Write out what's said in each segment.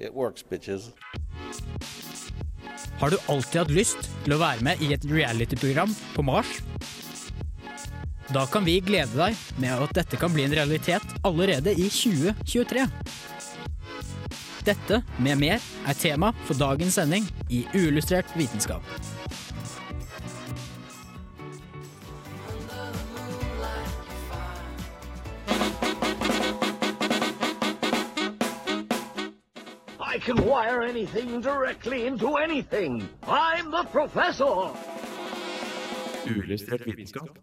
it works, bitches. Har du alltid hatt lyst til å være med i et reality-program på Mars? Da kan vi glede deg med at dette kan bli en realitet allerede i 2023. Dette med mer er tema for dagens sending i Uillustrert vitenskap. Can wire anything directly into anything. I'm the professor. Uillustrert vitenskap.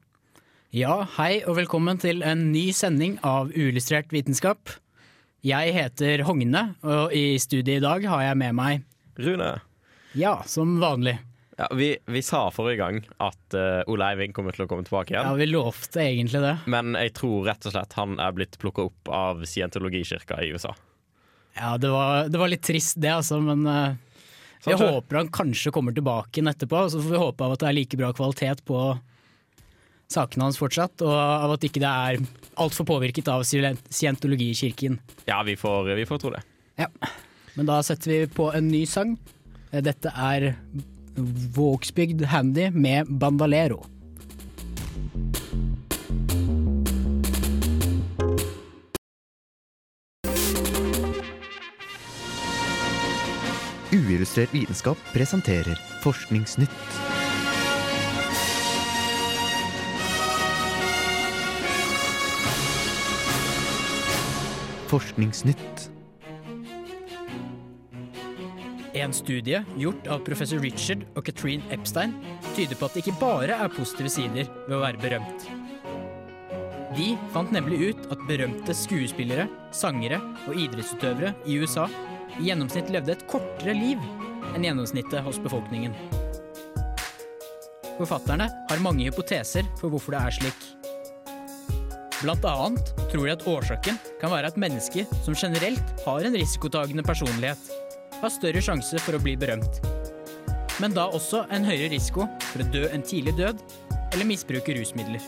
Ja, hei og velkommen til en ny sending av Uillustrert vitenskap. Jeg heter Hogne, og i studiet i dag har jeg med meg Rune, Ja, som vanlig. ja, vi, vi sa forrige gang at uh, Ole Eivind kommer til å komme tilbake igjen. Ja, vi lovte egentlig det. Men jeg tror rett og slett han er blitt plukka opp av scientologikirka i USA. Ja, det var, det var litt trist det, altså, men eh, Sånn jeg håper han kanskje kommer tilbake igjen etterpå. Så får vi håpe av at det er like bra kvalitet på sakene hans fortsatt, og av at ikke det er altfor påvirket av scien- scientologikirken. Ja, vi får, vi får tro det. Ja. Men da setter vi på en ny sang. Eh, Dette er Vågsbygd Handy med Bandalero. Uillustrert vitenskap presenterer Forskningsnytt. Forskningsnytt. En studie gjort av professor Richard og Katrine Epstein tyder på at det ikke bare er positive sider ved å være berømt. De fant nemlig ut at berømte skuespillere, sangere og idrettsutøvere i USA i gjennomsnitt levde et kortere liv enn gjennomsnittet hos befolkningen. Forfatterne har mange hypoteser for hvorfor det er slik. Blant annet tror de at årsaken kan være at mennesker som generelt har en risikotagende personlighet, har større sjanse for å bli berømt. Men da også en høyere risiko for å dø en tidlig død eller misbruke rusmidler.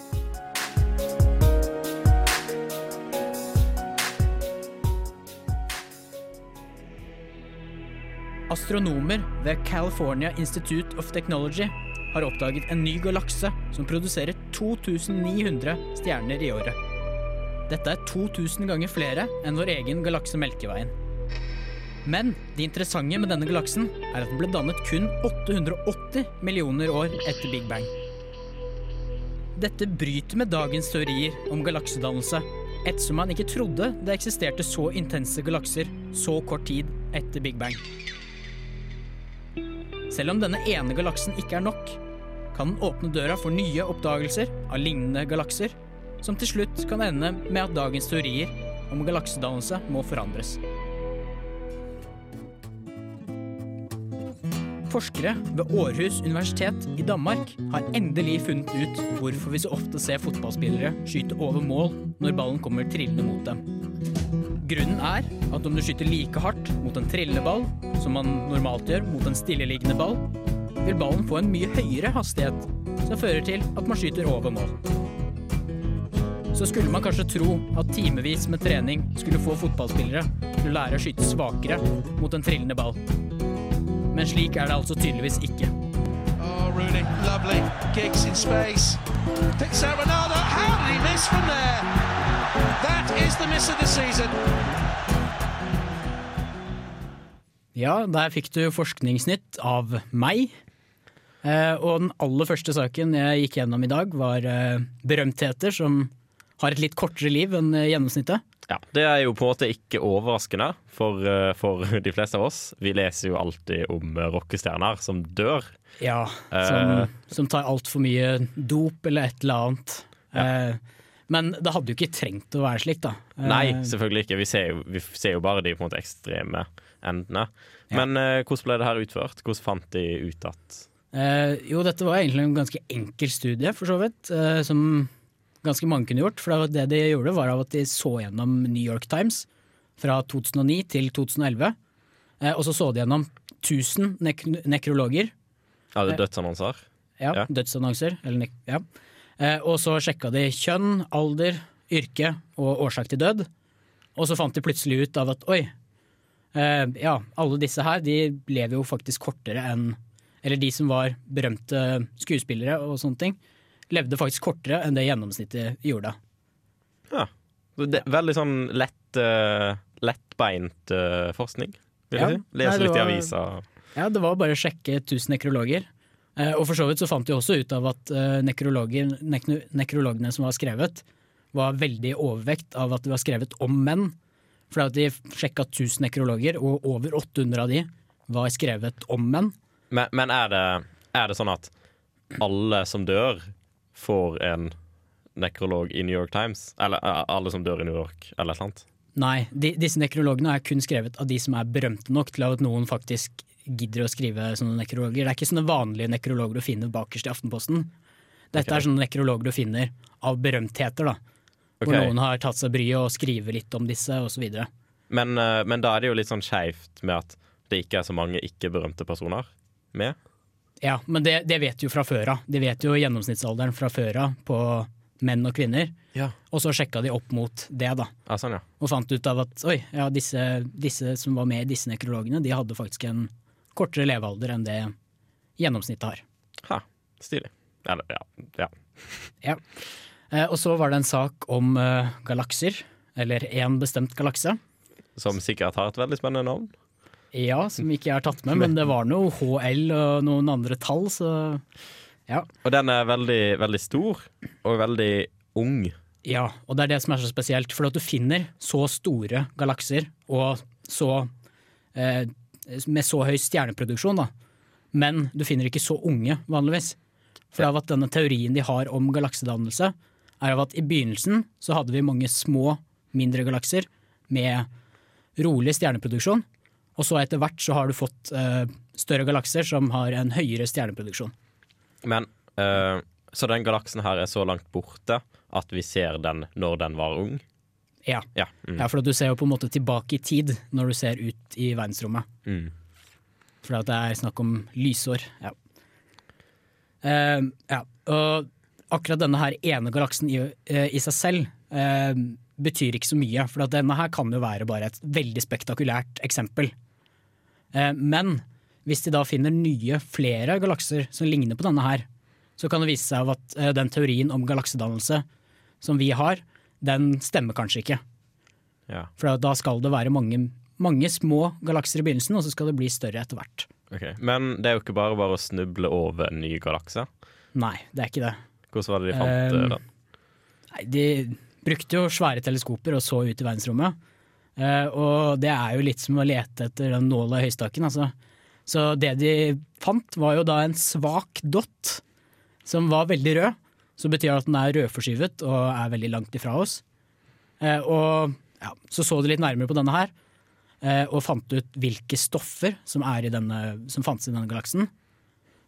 Astronomer ved California Institute of Technology har oppdaget en ny galakse som produserer 2900 stjerner i året. Dette er 2000 ganger flere enn vår egen galakse Melkeveien. Men det interessante med denne galaksen er at den ble dannet kun 880 millioner år etter Big Bang. Dette bryter med dagens teorier om galaksedannelse, ettersom man ikke trodde det eksisterte så intense galakser så kort tid etter Big Bang. Selv om denne ene galaksen ikke er nok, kan den åpne døra for nye oppdagelser av lignende galakser, som til slutt kan ende med at dagens teorier om galaksedannelse må forandres. Forskere ved Århus universitet i Danmark har endelig funnet ut hvorfor vi så ofte ser fotballspillere skyte over mål når ballen kommer trillende mot dem. Grunnen er at om du skyter like hardt mot en trillende ball som man normalt gjør mot en stilleliggende ball, vil ballen få en mye høyere hastighet, som fører til at man skyter over mål. Så skulle man kanskje tro at timevis med trening skulle få fotballspillere til å lære å skyte svakere mot en trillende ball. Men slik er det altså tydeligvis ikke. Oh, Rooney, lovely. Giggs in space. Picks. How did he miss from there? That is the miss of the season. Ja, der fikk du forskningsnytt av meg. Eh, og den aller første saken jeg gikk gjennom i dag, var eh, berømtheter som har et litt kortere liv enn eh, gjennomsnittet. Ja, Det er jo på en måte ikke overraskende for, for de fleste av oss. Vi leser jo alltid om rockestjerner som dør. Ja, som, som, som tar altfor mye dop eller et eller annet. Eh, Men det hadde jo ikke trengt å være slik, da. Nei, Eh, selvfølgelig ikke. Vi ser jo, vi ser jo bare de på en måte ekstreme endene. Men eh, hvordan ble det her utført? Hvordan fant de ut at Eh, jo, dette var egentlig en ganske enkel studie, for så vidt, eh, som ganske mange kunne gjort. For det de gjorde, var at de så gjennom New York Times fra 2009 til 2011. Eh, og så så de gjennom 1000 nek nekrologer. Ja, det Eh, er dødsannonser? Ja, Ja. dødsannonser. Eller, nek- ja. Eh, og så sjekka de kjønn, alder, yrke og årsak til død. Og så fant de plutselig ut av at oi, eh, ja, alle disse her de lever jo faktisk kortere enn Eller de som var berømte skuespillere og sånne ting, levde faktisk kortere enn det gjennomsnittet gjorde. Ja. Så Det er veldig sånn lett, uh, lettbeint uh, forskning, vil jeg Ja. si. Lese litt i avisa. Ja, det var bare å sjekke 1000 nekrologer. Eh, og for så vidt så fant de også ut av at eh, nekrologene som var skrevet, var veldig overvekt av at de var skrevet om menn. For at de sjekka 1000 nekrologer, og over 800 av de var skrevet om menn. Men, men er, det, er det sånn at alle som dør, får en nekrolog i New York Times? Eller alle som dør i New York, eller et eller annet? Nei, de, disse nekrologene er kun skrevet av de som er berømte nok til at noen faktisk gidder å skrive sånne nekrologer. Det er ikke sånne vanlige nekrologer du finner bakerst i Aftenposten. Dette okay. er sånne nekrologer du finner av berømtheter, da. Hvor noen har tatt seg bryet og skrive litt om disse, osv. Men, eh, men da er det jo litt sånn skeivt med at det ikke er så mange ikke-berømte personer med. Ja, men det, det vet jo fra før av. De vet jo gjennomsnittsalderen fra før av på menn og kvinner. Ja. Og så sjekka de opp mot det, da. Ja, sånn, ja. Og fant ut av at oi, ja, disse, disse som var med i disse nekrologene, de hadde faktisk en kortere levealder enn det gjennomsnittet har. Ha, stilig. Eller, ja. ja. Ja. Eh, og så var det en sak om eh, galakser, eller én bestemt galakse. Som sikkert har et veldig spennende navn. Ja, som ikke jeg har tatt med, men det var noe HL og noen andre tall, så ja. Og den er veldig, veldig stor og veldig ung. Ja, og det er det som er så spesielt. For at du finner så store galakser og så eh, med så høy stjerneproduksjon, da. Men du finner ikke så unge, vanligvis. For av at denne teorien de har om galaksedannelse, er av at i begynnelsen så hadde vi mange små, mindre galakser med rolig stjerneproduksjon. Og så etter hvert så har du fått uh, større galakser som har en høyere stjerneproduksjon. Men uh, Så den galaksen her er så langt borte at vi ser den når den var ung? Ja. Ja. Mm. Ja, for du ser jo på en måte tilbake i tid når du ser ut i verdensrommet. Mm. For det er snakk om lysår. Ja. Uh, ja. Og akkurat denne her ene galaksen i, uh, i seg selv uh, betyr ikke så mye. For denne her kan jo være bare et veldig spektakulært eksempel. Men hvis de da finner nye, flere galakser som ligner på denne her, så kan det vise seg at den teorien om galaksedannelse som vi har, den stemmer kanskje ikke. Ja. For da skal det være mange, mange små galakser i begynnelsen, og så skal det bli større etter hvert. Okay. Men det er jo ikke bare bare å snuble over en ny galakse. Nei, det er ikke det. Hvordan var det de fant eh, Um, den? Nei, de brukte jo svære teleskoper og så ut i verdensrommet. Uh, og det er jo litt som å lete etter den nåla i høystakken, altså. Så det de fant, var jo da en svak dott som var veldig rød. Så betyr det at den er rødforskyvet og er veldig langt ifra oss. Eh, og ja, så så de litt nærmere på denne her, eh, og fant ut hvilke stoffer som, er i denne, som fantes i denne galaksen.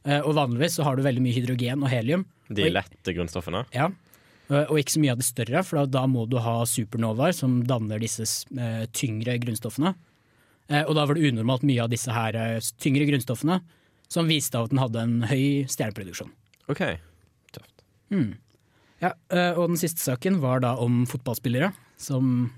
Eh, og vanligvis så har du veldig mye hydrogen og helium. De lette grunnstoffene? ja, og og ikke så mye av det større, for da, da må du ha supernovaer som danner disse eh, tyngre grunnstoffene. Eh, og da var det unormalt mye av disse her eh, tyngre grunnstoffene som viste at den hadde en høy stjerneproduksjon. OK. Mm. Ja, eh, og den siste saken var da om fotballspillere som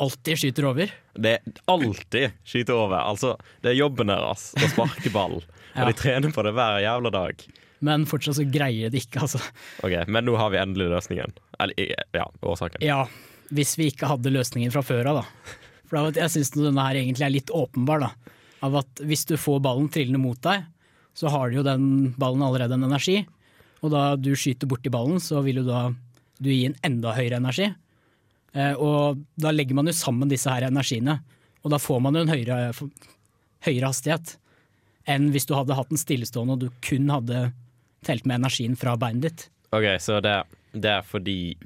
alltid skyter over. Det er alltid skyter over. Altså, det er jobben deres å sparke ball. Ja. Og de trener på det hver jævla dag. Men fortsatt så greier de ikke, altså. Ok, Men nå har vi endelig løsningen. Eller ja, årsaken. Ja, hvis vi ikke hadde løsningen fra før av, da. For jeg syns denne her egentlig er litt åpenbar, da. Av at hvis du får ballen trillende mot deg, så har jo den ballen allerede en energi. Og da du skyter borti ballen, så vil jo da du gi en enda høyere energi. Eh, og da legger man jo sammen disse her energiene, og da får man jo en høyere, høyere hastighet enn hvis du hadde hatt den stillestående og du kun hadde telt med energien fra beinet ditt. Ok, Så det, det er fordi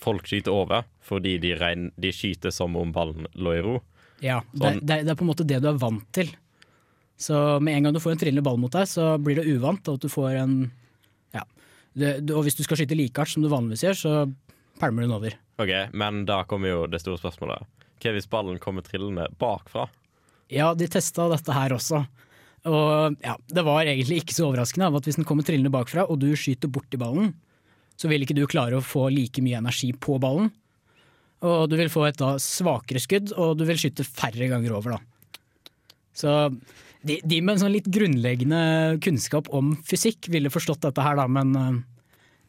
folk skyter over fordi de, regn, de skyter som om ballen lå i ro. Ja, Sånn. det, det er på en måte det du er vant til. Så med en gang du får en trillende ball mot deg, så blir det uvant at du får en. Det, og hvis du skal skyte likeart som du vanligvis gjør, så pælmer du den over. Ok, Men da kommer jo det store spørsmålet. Hva hvis ballen kommer trillende bakfra? Ja, de testa dette her også. Og ja, det var egentlig ikke så overraskende av at hvis den kommer trillende bakfra, og du skyter borti ballen, så vil ikke du klare å få like mye energi på ballen. Og du vil få et da svakere skudd, og du vil skyte færre ganger over, da. Så de, de med en sånn litt grunnleggende kunnskap om fysikk ville forstått dette her, da, men eh,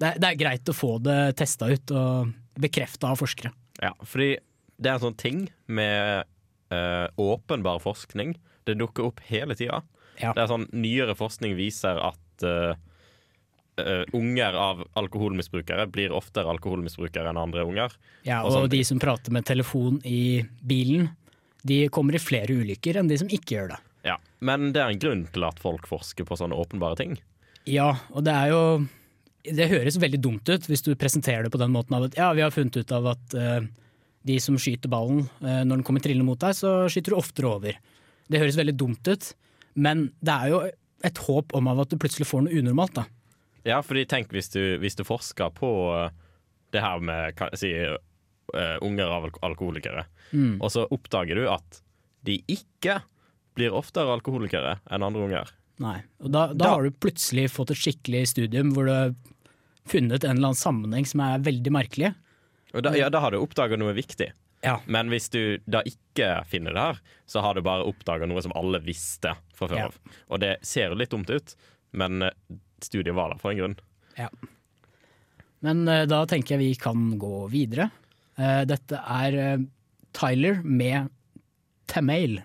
det, er- det er greit å få det testa ut og bekrefta av forskere. Ja, fordi det er en sånn ting med uh, åpenbar forskning. Det dukker opp hele tida. Ja. Det er sånn Nyere forskning viser at uh, uh, unger av alkoholmisbrukere blir oftere alkoholmisbrukere enn andre unger. Ja, Og og de som prater med telefon i bilen, de kommer i flere ulykker enn de som ikke gjør det. Men det er en grunn til at folk forsker på sånne åpenbare ting. Ja, og det er jo Det høres veldig dumt ut hvis du presenterer det på den måten av at ja, vi har funnet ut av at uh, de som skyter ballen uh, når den kommer trillende mot deg, så skyter du oftere over. Det høres veldig dumt ut, men det er jo et håp om av at du plutselig får noe unormalt, da. Ja, fordi tenk hvis du, hvis du forsker på eh, det her med hva sier, eh, unger av alkoholikere, Mm. og så oppdager du at de ikke blir oftere alkoholikere enn andre unger. Nei. Og da, da, har du plutselig fått et skikkelig studium hvor du har funnet en eller annen sammenheng som er veldig merkelig. Og da, ja, da har du oppdaga noe viktig. Ja. Men hvis du da ikke finner det her, så har du bare oppdaga noe som alle visste fra før Ja. av. Og det ser jo litt dumt ut, men eh, studiet var der for en grunn. Ja. Men eh, da tenker jeg vi kan gå videre. Eh, dette er Tyler med Tamail.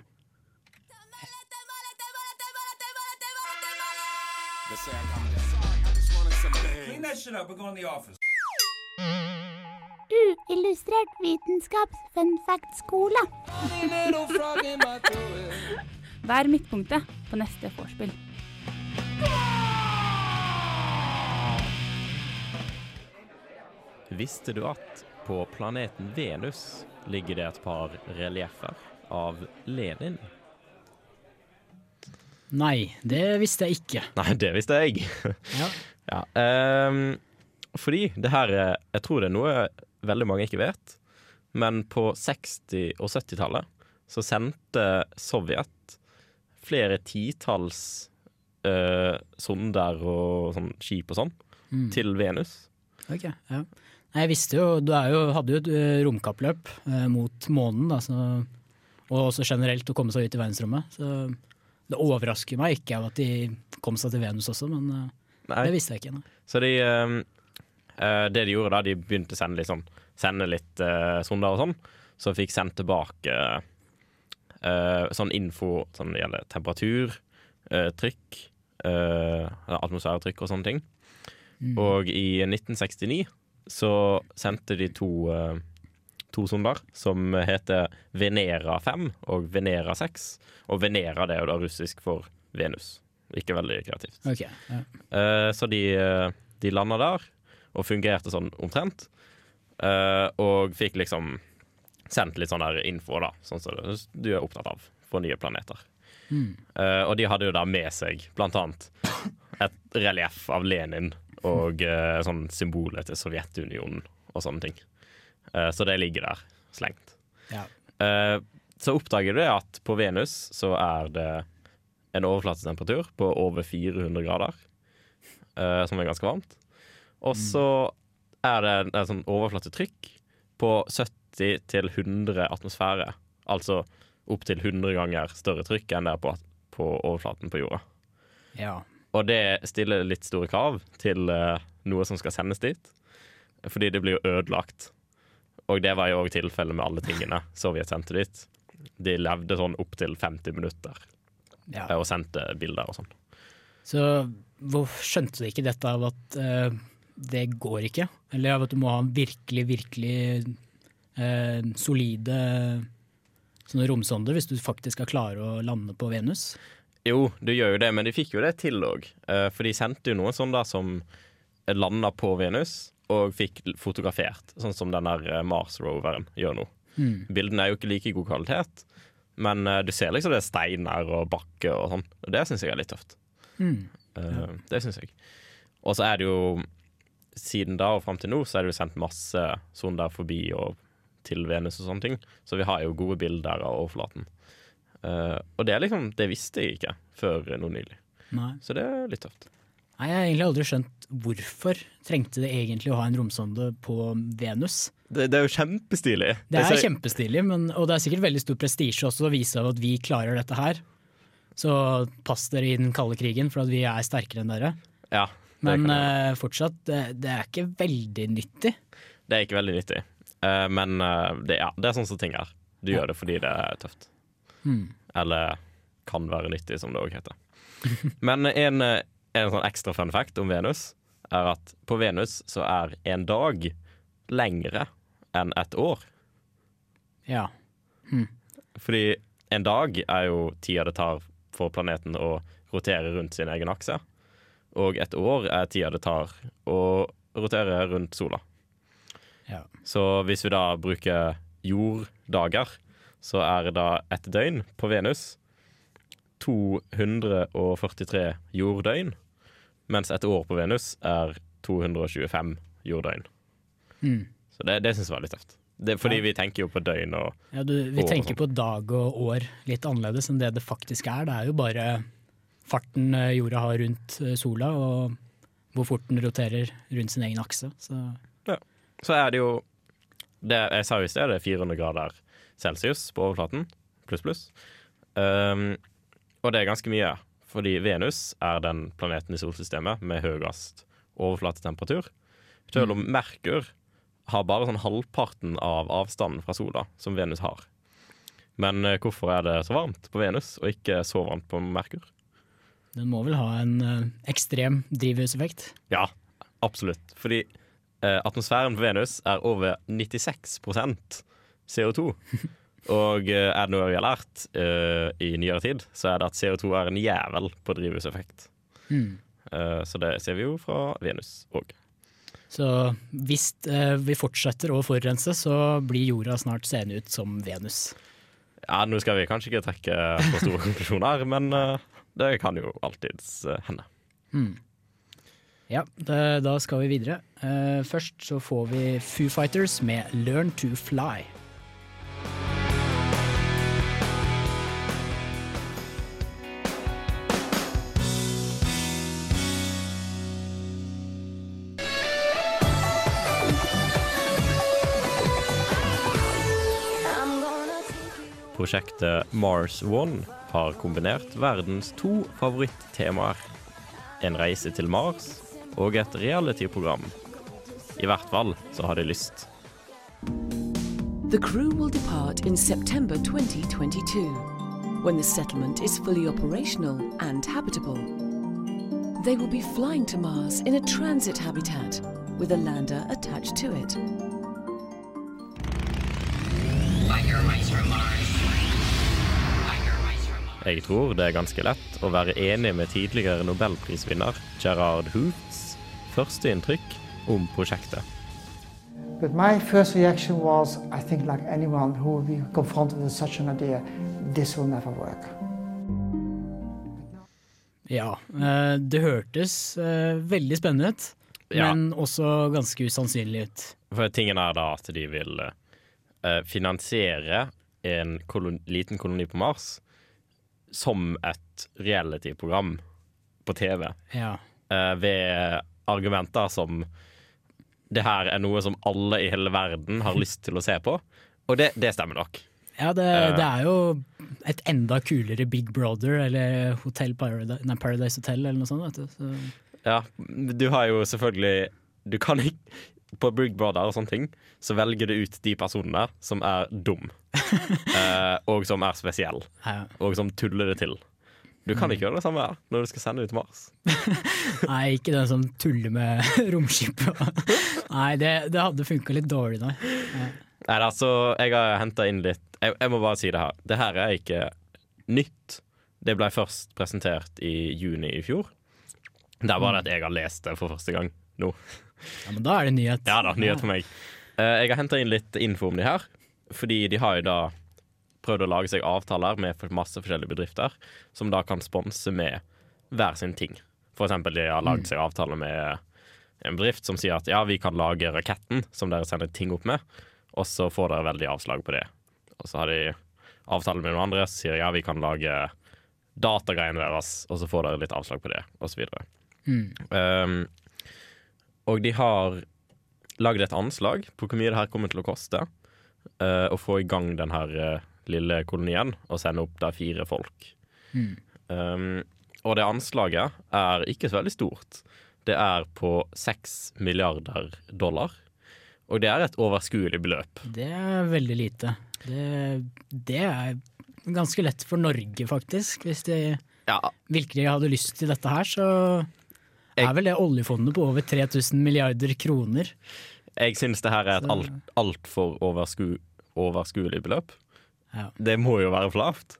Clean that shit up. We're going to the office. Uillustrert vitenskaps fun fact-skole. Vær midtpunktet på neste vorspiel. Visste du at på planeten Venus ligger det et par relieffer av Lenin? Nei, det visste jeg ikke. Nei, det visste jeg. Ja. ja, um, fordi det her er Jeg tror det er noe veldig mange ikke vet. Men på 60- og 70-tallet så sendte Sovjet flere titalls uh, sonder og sånn skip og sånn Mm. til Venus. Ok, ja. Jeg visste jo, du jo, hadde jo et eh, romkappløp eh, mot månen, da, så, og også generelt å komme seg ut i verdensrommet. Så det overrasker meg ikke at de kom seg til Venus også, men eh, Nei. det visste jeg ikke. Nei. Så de eh, Det de gjorde da, de begynte å sende litt sånn Sende litt uh, sonder og sånn. Så fikk sendt tilbake uh, sånn info som gjelder temperatur, trykk, atmosfæretrykk og sånne ting. Mm. Og i 1969 så sendte de to, to sonder som heter Venera 5 og Venera 6. Og Venera det er jo da russisk for Venus. Ikke veldig kreativt. Okay, ja. Eh, så de, eh, de landa der og fungerte sånn omtrent. Eh, og fikk liksom sendt litt sånn der info, da, sånn som du er opptatt av for nye planeter. Mm. Eh, og de hadde jo da med seg blant annet et relieff av Lenin og sånn symbolet til Sovjetunionen og sånne ting. Eh, så det ligger der slengt. Ja. Eh, så oppdager du at på Venus så er det en overflatetemperatur på over 400 grader, eh, som er ganske varmt. Og så er det et sånn overflatetrykk på 70 til 100 atmosfære. Altså opptil 100 ganger større trykk enn det er på, på overflaten på jorda. Ja. Og det stiller litt store krav til uh, noe som skal sendes dit. Fordi det blir jo ødelagt. Og det var jo òg tilfellet med alle tingene Sovjet sendte dit. De levde sånn opptil 50 minutter Ja. eh, og sendte bilder og sånn. Så hvor skjønte du ikke dette av at uh, det går ikke? Eller av at du må ha en virkelig, virkelig uh, solide sånne romsonder hvis du faktisk skal klare å lande på Venus? Jo, du gjør jo det, men de fikk jo det til òg. For de sendte jo noen sånne som landa på Venus, og fikk fotografert, sånn som den der eh, Mars-roveren gjør nå. Mm. Bildene er jo ikke like god kvalitet, men uh, du ser liksom det er steiner og bakke og sånn. Og det syns jeg er litt tøft. Mm. Eh, Det syns jeg. Og så er det jo Siden da og fram til nå så er det jo sendt masse sonder forbi og til Venus og sånne ting, så vi har jo gode bilder av overflaten. Uh, og det er liksom Det visste jeg ikke før nå nylig. Nei. Så det er litt tøft. Nei, Jeg har egentlig aldri skjønt hvorfor trengte det egentlig å ha en romsonde på Venus. Det, det er jo kjempestilig. Det er ser- kjempestilig, men, og det er sikkert veldig stor prestisje også å vise at vi klarer dette her. Så pass dere i den kalde krigen, for at vi er sterkere enn dere. Ja, Men uh, fortsatt, det, det er ikke veldig nyttig. Det er ikke veldig nyttig. uh, men uh, det, ja, det er sånn som ting er. Du gjør det fordi det er tøft. Hmm. Eller kan være nyttig, som det òg heter. Men en, en sånn ekstra fun fact om Venus er at på Venus så er en dag lengre enn et år. Ja. Fordi en dag er jo tida det tar for planeten å rotere rundt sin egen akse. Og et år er tida det tar å rotere rundt sola. Ja. Så hvis vi da bruker jorddager, så er det da et døgn på Venus 243 jorddøgn, mens et år på Venus er 225 jorddøgn. Mm. Så det, det syns jeg var litt tøft. Det fordi Ja. vi tenker jo på døgn og Ja, du, vi år tenker på dag og år litt annerledes enn det det faktisk er. Det er jo bare farten eh, jorda har rundt eh, sola, og hvor fort den roterer rundt sin egen akse. Så Ja. Så er det jo det, Jeg sa jo i sted det er 400 grader celsius på overflaten. Pluss, pluss. Um, og det er ganske mye, fordi Venus er den planeten i solsystemet med høyest overflatetemperatur. Selv om Merkur har bare sånn halvparten av avstanden fra sola som Venus har. Men eh, hvorfor er det så varmt på Venus, og ikke så varmt på Merkur? den må vel ha en eh, ekstrem drivhuseffekt. Ja, absolutt. Fordi eh, atmosfæren på Venus er over 96% CO2. Og eh, er det noe vi har lært uh, i nyere tid, så er det at CO2 er en jævel på drivhuseffekt. Mm. Uh, så det ser vi jo fra Venus òg. Så hvis uh, vi fortsetter å forurense, så blir jorda snart seende ut som Venus. Ja, nå skal vi kanskje ikke trekke for store konklusjoner, men det kan jo alltids hende. Mm. Ja, det, da skal vi videre. Først så får vi Foo Fighters med 'Learn to Fly'. Prosjektet Mars One har kombinert verdens to favorittemaer. En reise til Mars og et reality-program. I hvert fall så har de lyst. The crew will depart in September 2022, when the settlement is fully operational and habitable. They will be flying to Mars in a transit habitat with a lander attached to it. Jeg tror det er ganske lett å være enig med tidligere nobelprisvinner Gerard Hoots førsteinntrykk om prosjektet. But my first reaction was, I think like anyone who would be confronted with such an idea, this will never work. Ja, eh, det hørtes eh, veldig spennende ut, Ja. men også ganske usannsynlig ut. For tingen er da at de vil eh, finansiere en kolon liten koloni på Mars som et reality-program på TV. Ja. uh, ved argumenter som det her er noe som alle i hele verden har lyst til å se på. Og det, det stemmer nok. Ja, det, Eh. det er jo et enda kulere Big Brother eller Hotel Paradise, nei, Paradise Hotel eller noe sånt. Vet du. Så, Ja, du har jo selvfølgelig Du kan ikke På Big Brother og sånne ting så velger du ut de personene som er dum. eh, og som er spesielle. Ja. Og som tuller det til. Du kan ikke gjøre det samme her når du skal sende ut Mars. nei, ikke den som tuller med romskipet. nei, det, det hadde funka litt dårlig, nei. da, så jeg har henta inn litt jeg, jeg må bare si det her. Det her er ikke nytt. Det ble først presentert i juni i fjor. Det er bare at jeg har lest det for første gang nå. Ja, Men da er det nyhet. Ja da, nyhet for meg. Eh, jeg har henta inn litt info om de her, fordi de har jo da prøvd å lage seg avtaler med masse forskjellige bedrifter, som da kan sponse med hver sin ting. For eksempel de har lagd Mm. seg avtale med en bedrift som sier at ja, vi kan lage raketten som dere sender ting opp med, og så får dere veldig avslag på det. Og så har de avtale med noen andre som sier ja, vi kan lage datagreiene deres, og så får dere litt avslag på det, og så videre. Mm. Um, og de har lagd et anslag på hvor mye det her kommer til å koste uh, å få i gang den her uh, lille kolonien og sende opp der fire folk. Mm. Um, og det anslaget er ikke så veldig stort. Det er på seks milliarder dollar. Og det er et overskuelig beløp. Det er veldig lite. Det, det er ganske lett for Norge, faktisk. Hvis de virkelig hadde lyst til dette her, så er vel det oljefondet på over 3000 milliarder kroner. Jeg syns det her er et altfor alt- oversku, overskuelig beløp. Ja. Det må jo være for lavt.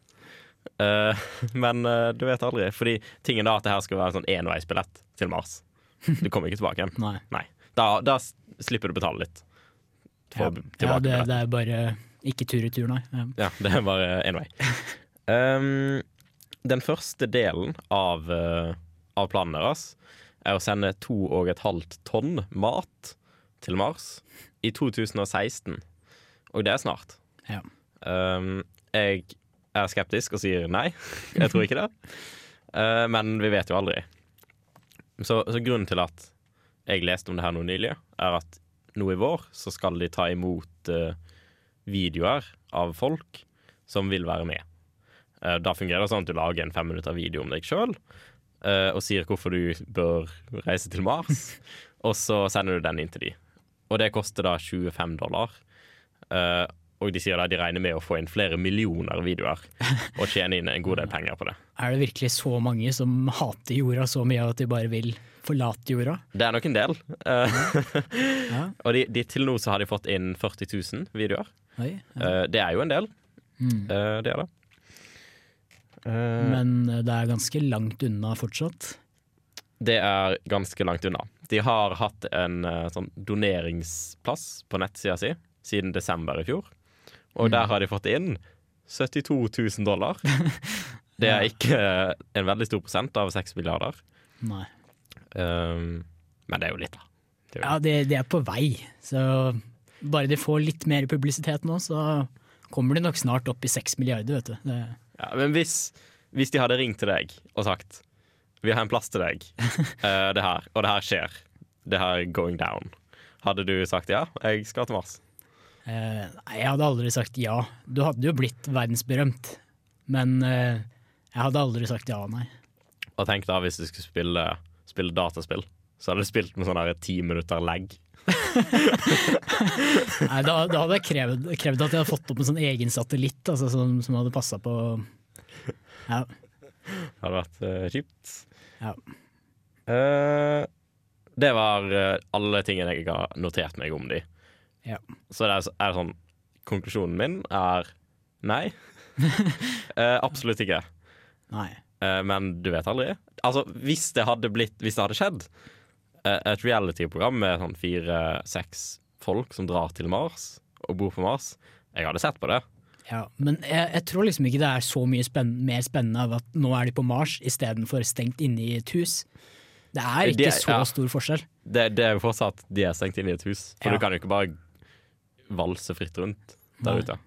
Eh, men uh, du vet aldri. Fordi tingen da at det her skal være en sånn enveisbillett til Mars. Du kommer ikke tilbake igjen. Nei. Da, da slipper du å betale litt. Ja, ja det, det er bare ikke tur-retur, nei. Ja. Ja, det er bare én vei. Um, den første delen av, uh, av planen deres er å sende to og et halvt tonn mat til Mars i 2016. Og det er snart. Ja. Um, jeg er skeptisk og sier nei. Jeg tror ikke det. Uh, men vi vet jo aldri. Så, så grunnen til at jeg leste om det her nå nylig, er at nå i vår så skal de ta imot uh, videoer av folk som vil være med. Uh, da fungerer det sånn at du lager en fem minutter video om deg sjøl, og sier hvorfor du bør reise til Mars, og så sender du den inn til de. Og det koster da 25 dollar. Uh, og de sier da de regner med å få inn flere millioner videoer og tjene inn en god del penger på det. Er det virkelig så mange som hater jorda så mye at de bare vil forlate jorda? Det er nok en del. Eh, og de, de, til nå så har de fått inn 40 000 videoer. Oi, Eh, det er jo en del. Mm. Eh, det er det. Eh, Men eh, det er ganske langt unna fortsatt. Det er ganske langt unna. De har hatt en eh, sånn doneringsplass på nettsida si siden desember i fjor. Og Mm. der har de fått inn 72 000 dollar. Det er ikke en veldig stor prosent av 6 milliarder. Nei. Um, men det er jo litt, da. Det jo Ja, det, det er på vei. Så bare de får litt mer publisitet nå, så kommer de nok snart opp i seks milliarder, vet du. Det, Ja, men hvis, hvis de hadde ringt til deg og sagt Vi har en plass til deg, eh, det her, og det her skjer, det her er going down, hadde du sagt ja, jeg skal til Mars? eh, nei, jeg hadde aldri sagt ja. Du hadde jo blitt verdensberømt, men eh, jeg hadde aldri sagt ja, nei. Og tenk da hvis du skulle spille, spille dataspill, så hadde du spilt med sånn ti minutter lag. Nei da, da hadde jeg krevd, krevd at jeg hadde fått opp en sånn egen satellitt altså, som, som hadde passa på Ja. Det hadde vært uh, kjipt. Ja. Uh, det var uh, alle tingene jeg har notert meg om de. Ja. Så det er, er sånn Konklusjonen min er nei. Absolutt ikke. Nei. Men du vet aldri. Altså, hvis det hadde blitt Hvis det hadde skjedd, et reality-program med sånn fire-seks folk som drar til Mars og bor på Mars, jeg hadde sett på det. Ja, men jeg, jeg tror liksom ikke det er så mye spenn mer spennende av at nå er de på Mars istedenfor stengt inne i et hus. Det er ikke de, så ja. stor forskjell. Det, det er jo fortsatt de er stengt inne i et hus. For Ja. du kan jo ikke bare valse fritt rundt der Nei. ute.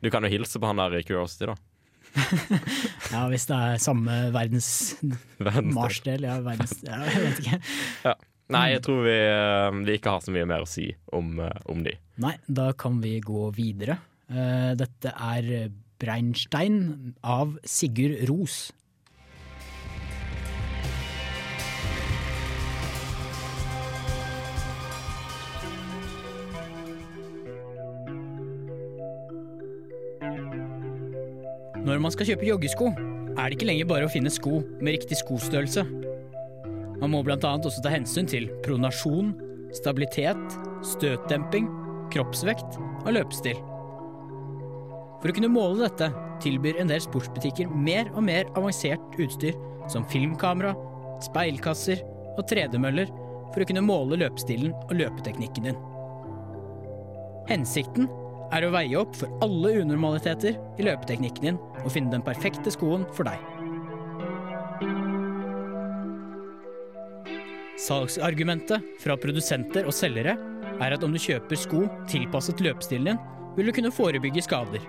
Du kan jo hilse på han der i Curiosity, da. Ja, hvis det er samme verdens Marsdel Mars-del. Ja, verdens, ja, jeg vet ikke. Ja. Nei, jeg tror vi, eh, vi ikke har så mye mer å si om, eh, om de. Nei, da kan vi gå videre. Eh, Dette er Breinstein av Sigurd Ros. Når man skal kjøpe joggesko, er det ikke lenger bare å finne sko med riktig skostørrelse. Man må bl.a. også ta hensyn til pronasjon, stabilitet, støtdemping, kroppsvekt og løpestil. For å kunne måle dette tilbyr en del sportsbutikker mer og mer avansert utstyr som filmkamera, speilkasser og tredemøller for å kunne måle løpestilen og løpeteknikken din. Hensikten er å veie opp for alle unormaliteter i løpeteknikken din og finne den perfekte skoen for deg. Salgsargumentet fra produsenter og selgere er at om du kjøper sko tilpasset løpestilen din, vil du kunne forebygge skader.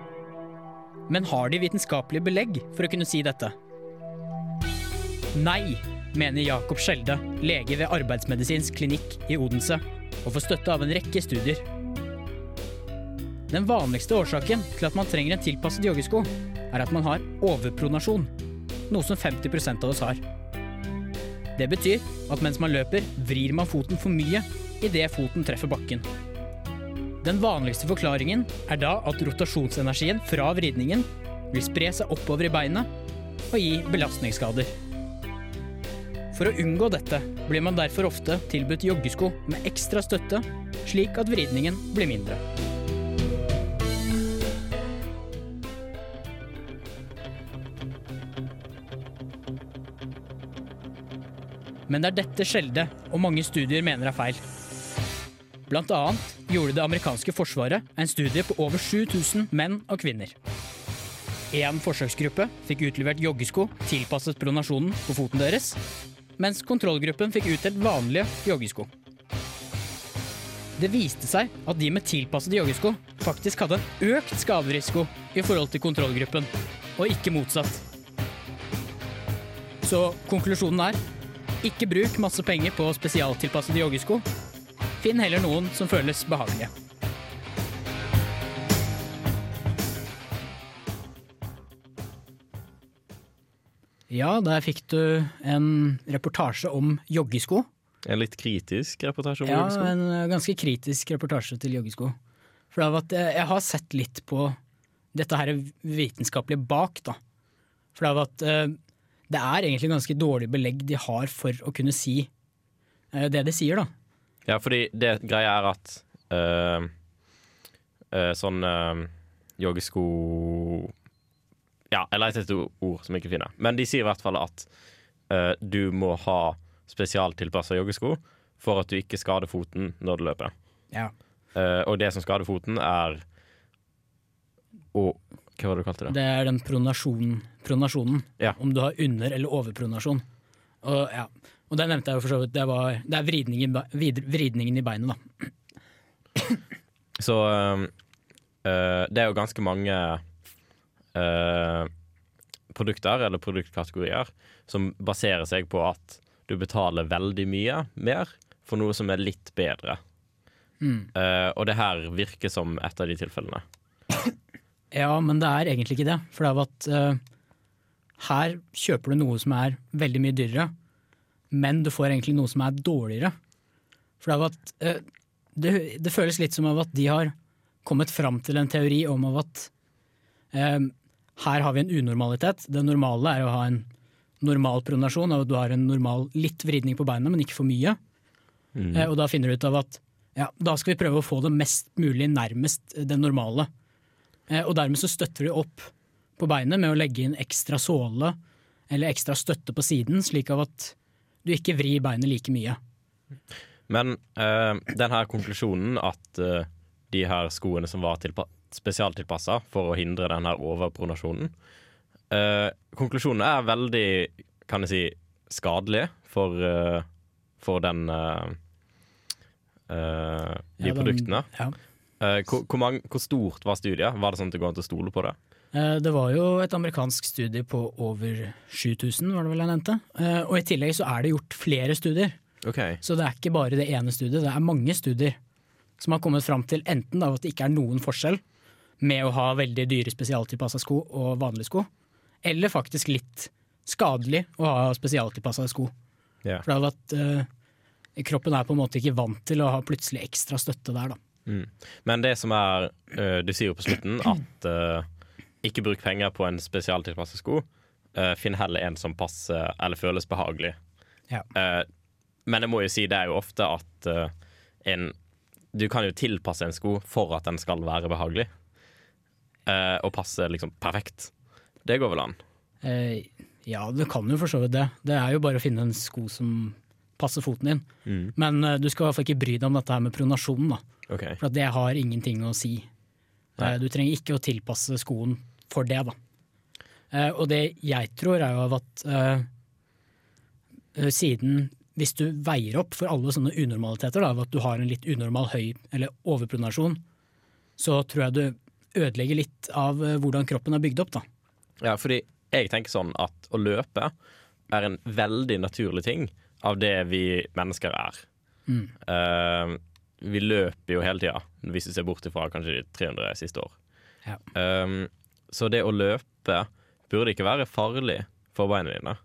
Men har de vitenskapelige belegg for å kunne si dette? Nei, mener Jakob Skjelde, lege ved Arbeidsmedisinsk klinikk i Odense, og får støtte av en rekke studier. Den vanligste årsaken til at man trenger en tilpasset joggesko, er at man har overpronasjon, noe som 50% av oss har. Det betyr at mens man løper, vrir man foten for mye idet foten treffer bakken. Den vanligste forklaringen er da at rotasjonsenergien fra vridningen vil spre seg oppover i beinet og gi belastningsskader. For å unngå dette blir man derfor ofte tilbudt joggesko med ekstra støtte, slik at vridningen blir mindre. Men det er dette sjelde, og mange studier mener er feil. Blant annet gjorde det amerikanske forsvaret en studie på over 7000 menn og kvinner. Én forsøksgruppe fikk utlevert joggesko tilpasset pronasjonen på foten deres, mens kontrollgruppen fikk utdelt vanlige joggesko. Det viste seg at de med tilpassede joggesko faktisk hadde en økt skaderisiko i forhold til kontrollgruppen, og ikke motsatt. Så konklusjonen er ikke bruk masse penger på spesialtilpassede joggesko. Finn heller noen som føles behagelige. Ja, der fikk du en reportasje om joggesko. En litt kritisk reportasje om Ja, joggesko? en eh, ganske kritisk reportasje til joggesko. For det at jeg, jeg har sett litt på dette her vitenskapelige bak, da. For det er at eh, det er egentlig ganske dårlig belegg de har for å kunne si eh, det de sier, da. Ja, fordi det greia er at øh, øh, sånn øh, joggesko Ja, jeg leter etter ord som jeg ikke finner. Men de sier i hvert fall at du må ha spesialtilpassa joggesko for at du ikke skader foten når du løper. Ja. Og det som skader foten, er og, Hva var det du kalte det? Det er den pronasjonen, pronasjonen. Ja. Om du har under- eller overpronasjon. Og, ja. og det nevnte jeg jo for så vidt. Det, var, det er vridningen, vridningen i beinet, da. Så øh, det er jo ganske mange øh, produkter eller produktkategorier som baserer seg på at du betaler veldig mye mer for noe som er litt bedre. Mm. Uh, og det her virker som et av de tilfellene. Ja, men det er egentlig ikke det. For det er at uh, her kjøper du noe som er veldig mye dyrere, men du får egentlig noe som er dårligere. For det er at uh, det, det føles litt som av at de har kommet fram til en teori om at uh, her har vi en unormalitet. Det normale er å ha en normal pronasjon, og du har en normal litt vridning på beina, men ikke for mye. Mm. Og da finner du ut av at ja, da skal vi prøve å få det mest mulig nærmest det normale. Eh, og dermed så støtter du opp på beinet med å legge inn ekstra såle eller ekstra støtte på siden, slik av at du ikke vrir beinet like mye. Men uh, den her konklusjonen at eh, de her skoene som var tilpa spesialtilpassa for å hindre den her overpronasjonen eh, Konklusjonen er veldig, kan jeg si, skadelig for, for den De Ja, den- produktene. ja. Eh, hvor, hvor, mange, hvor stort var studiet? Var det sånn at det går an å stole på det? Eh, Det var jo et amerikansk studie på over 7000, var det vel jeg nevnte. Eh, Og i tillegg så er det gjort flere studier. Okay. Så det er ikke bare det ene studiet, det er mange studier som har kommet fram til enten da at det ikke er noen forskjell med å ha veldig dyre spesialtilpassa sko og vanlige sko, eller faktisk litt skadelig å ha spesialtilpassa sko. Yeah. For det hadde vært, eh, kroppen er på en måte ikke vant til å ha plutselig ekstra støtte der, da. Mm. Men det som er øh, Du sier jo på slutten at uh, ikke bruk penger på en spesialtilpasset sko. Uh, finn heller en som passer eller føles behagelig. Ja. Uh, men jeg må jo si det er jo ofte at en Du kan jo tilpasse en sko for at den skal være behagelig. Eh, og passe liksom perfekt. Det går vel an. Eh, ja, det kan jo for så vidt det. Det er jo bare å finne en sko som passe foten din. Mm. Men uh, du skal i hvert fall ikke bry deg om dette her med pronasjonen, da. Okay. For det har ingenting å si. Eh, Du trenger ikke å tilpasse skoen for det, da. Eh, Og det jeg tror er jo at siden hvis du veier opp for alle sånne unormaliteter, da, av at du har en litt unormal høy eller overpronasjon, så tror jeg du ødelegger litt av hvordan kroppen er bygd opp. da. Ja, fordi jeg tenker sånn at å løpe er en veldig naturlig ting av det vi mennesker er. Mm. Uh, vi løper jo hele tida, hvis vi ser bort ifra kanskje de 300 siste år. Ja. Um, så det å løpe burde ikke være farlig for beina dine,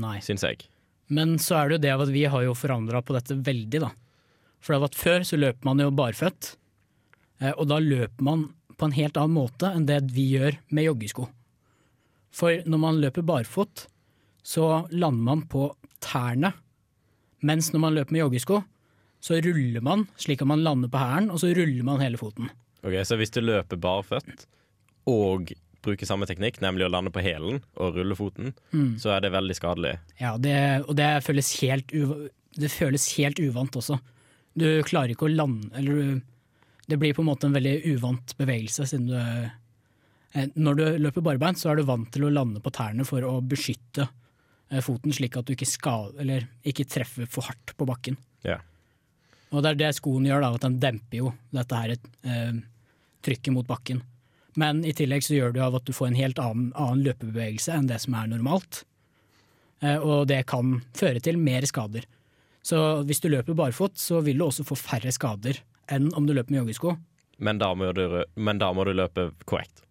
Nei. syns jeg. Men så er det jo det at vi har jo forandra på dette veldig, da. For det at før så løper man jo barføtt, eh, og da løper man på en helt annen måte enn det vi gjør med joggesko. For når man løper barfot, så lander man på tærne, mens når man løper med joggesko, så ruller man slik at man lander på hælen, og så ruller man hele foten. Ok, Så hvis du løper barføtt og bruker samme teknikk, nemlig å lande på hælen og rulle foten, Mm. så er det veldig skadelig. Ja, det, og det føles, det føles helt uvant også. Du klarer ikke å lande Eller du- det blir på en måte en veldig uvant bevegelse, siden du eh, Når du løper barbeint, så er du vant til å lande på tærne for å beskytte foten, slik at du ikke, skal, eller ikke treffer for hardt på bakken. Ja. Og det er det skoen gjør, da, at den demper jo dette her eh, trykket mot bakken. Men i tillegg så gjør det jo av at du får en helt annen, annen løpebevegelse enn det som er normalt. Eh, og det kan føre til mer skader. Så hvis du løper barfot, så vil du også få færre skader enn om du løper med joggesko. Men da må du, men da må du løpe korrekt.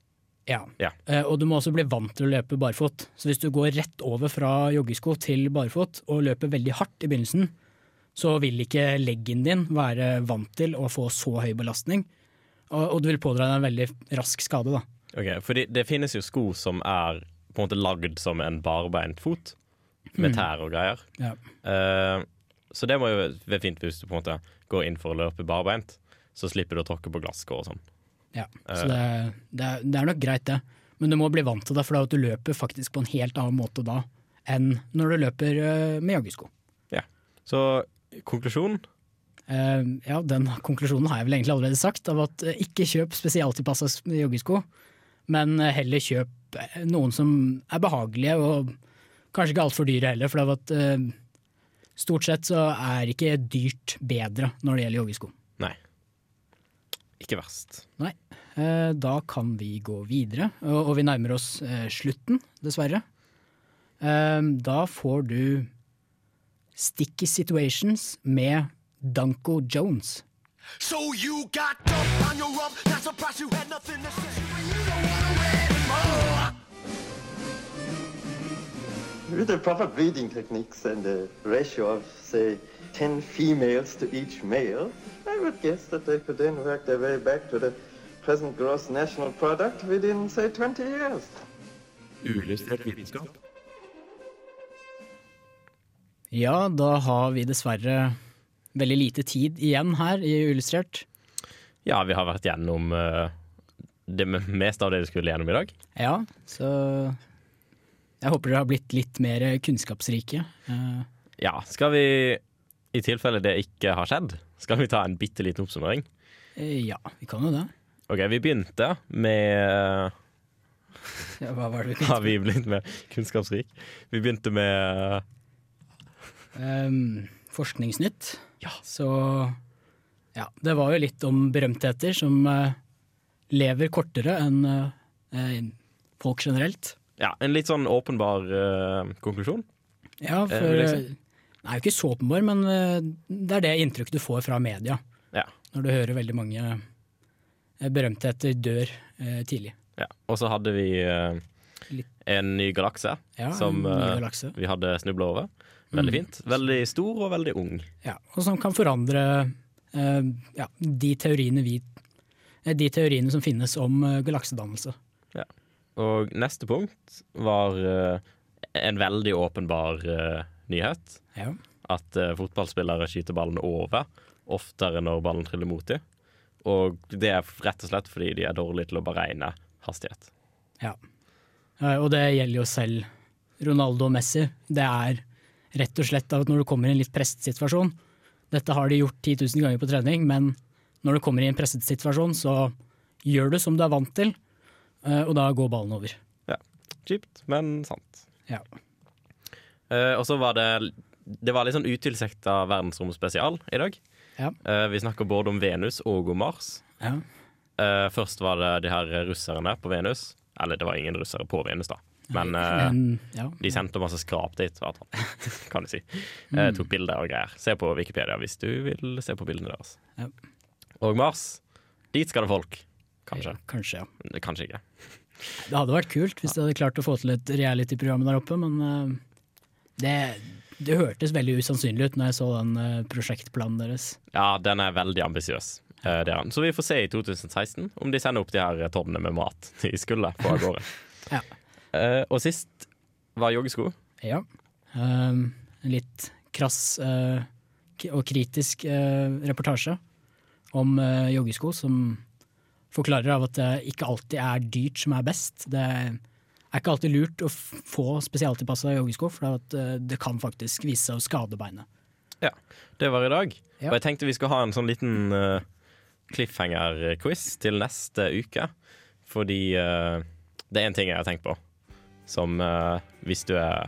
Ja. Ja. Eh, og du må også bli vant til å løpe barfot. Så hvis du går rett over fra joggesko til barfot og løper veldig hardt i begynnelsen, så vil ikke leggen din være vant til å få så høy belastning. Og, og du vil pådra deg en veldig rask skade, da. Ok, For det finnes jo sko som er på en måte lagd som en barbeint fot, med Mm. tær og greier. Ja. Uh, så det må jo være fint hvis du på en måte går inn for å løpe barbeint, så slipper du å tråkke på glasskår og sånn. Ja, så Eh. det, det, er, det er nok greit, det. Men du må bli vant til det, for da at du løper faktisk på en helt annen måte da enn når du løper eh, med joggesko. Ja. Så konklusjonen? Uh, ja, den konklusjonen har jeg vel egentlig allerede sagt, av at eh, ikke kjøp spesialtilpassa joggesko, men heller kjøp noen som er behagelige og kanskje ikke altfor dyre heller, for det at uh, stort sett så er ikke dyrt bedre når det gjelder joggesko. Ikke verst. Nei. Eh, Da kan vi gå videre, og og vi nærmer oss eh, slutten, dessverre. Eh, Da får du Sticky Situations med Danko Jones. So you got dump on your rump, not surprised you had nothing to say. You don't wanna wait With the proper breeding techniques and a ratio of, say, 10 females to each male, I would guess that they could then work their way back to the present gross national product within, say, 20 years. Uillustrert vitenskap. Ja, da har vi dessverre veldig lite tid igjen her i Illustrert. Ja, vi har vært gjennom eh, det meste av det vi skulle gjennom i dag. Ja, så jeg håper dere har blitt litt mer kunnskapsrike. Ja, skal vi, i tilfelle det ikke har skjedd, skal vi ta en bitte liten oppsummering? eh, Ja, vi kan jo det. Ok, vi begynte med Ja, hva var det vi begynte? Har vi blitt mer kunnskapsrik? Vi begynte med Um, forskningsnytt. Så ja, det var jo litt om berømtheter som uh, lever kortere enn uh, folk generelt. Ja, en litt sånn åpenbar uh, konklusjon. Ja, Eh, for eh. Den er jo ikke så åpenbar, men eh, det er det inntrykket du får fra media. Ja. Når du hører veldig mange berømtheter dør eh, tidlig. Ja. Og så hadde vi eh, en ny galakse Ja, som ny galakse. vi hadde snubla over. Veldig Mm. fint. Veldig stor og veldig ung. Ja, og som kan forandre ja, de, teoriene vi, de teoriene som finnes om galaksedannelse. Ja. Og neste punkt var eh, en veldig åpenbar eh, nyhet. Ja. At eh, fotballspillere skyter ballen over oftere når ballen triller mot dem. Og det er rett og slett fordi de er dårlige til å beregne hastighet. Ja. Og det gjelder jo selv Ronaldo og Messi. Det er rett og slett at når du kommer i en litt presset situasjon Dette har de gjort 10 000 ganger på trening, men når du kommer i en presset situasjon, så gjør du som du er vant til, og da går ballen over. Ja. Kjipt, men sant. Ja. Uh, og så var det Det var litt sånn utilsikta verdensromspesial i dag. Ja. Uh, vi snakker både om Venus og om Mars. Ja. Uh, først var det de her russerne på Venus. Eller det var ingen russere på Venus, da. Men, eh, Men, ja. de sendte masse skrap dit, kan du si. Eh, Mm. tok bilder og greier. Se på Wikipedia hvis du vil se på bildene deres. Ja. Og Mars, dit skal det folk. Kanskje. Kanskje, ja. Kanskje ikke. Det hadde vært kult hvis de hadde klart å få til et reality-program der oppe, men eh, det, det hørtes veldig usannsynlig ut når jeg så den eh, prosjektplanen deres. Ja, den er veldig ambisiøs. eh. Så vi får se i 2016 om de sender opp de her tonnene med mat de skulle på av gårde. Ja. Eh, og sist var joggesko. Ja. En litt krass eh, og kritisk eh, reportasje om eh, joggesko som forklarer av at det ikke alltid er dyrt som er best. Det er ikke alltid lurt å få spesialtilpassa joggesko, for eh, det kan faktisk vise seg å skade beinet. Ja, det var i dag. Ja. Og jeg tenkte vi skulle ha en sånn liten uh, cliffhanger-quiz til neste uke. Fordi uh, det er en ting jeg har tenkt på. Som uh, hvis du er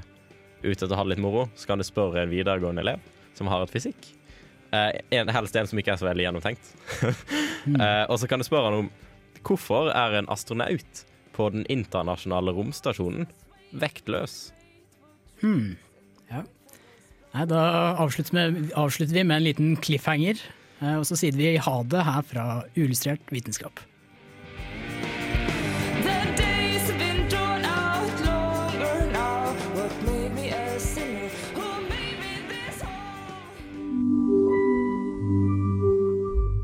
ute etter å ha det litt moro, så kan du spørre en videregående elev som har et fysikk. Eh, en, helst en som ikke er så veldig gjennomtenkt. Eh, og så kan du spørre han om hvorfor er en astronaut på den internasjonale romstasjonen vektløs? Hmm. Ja. Nei, da avslutter, med, avslutter vi med en liten cliffhanger, eh, og så sier vi ha det her fra Uillustrert vitenskap.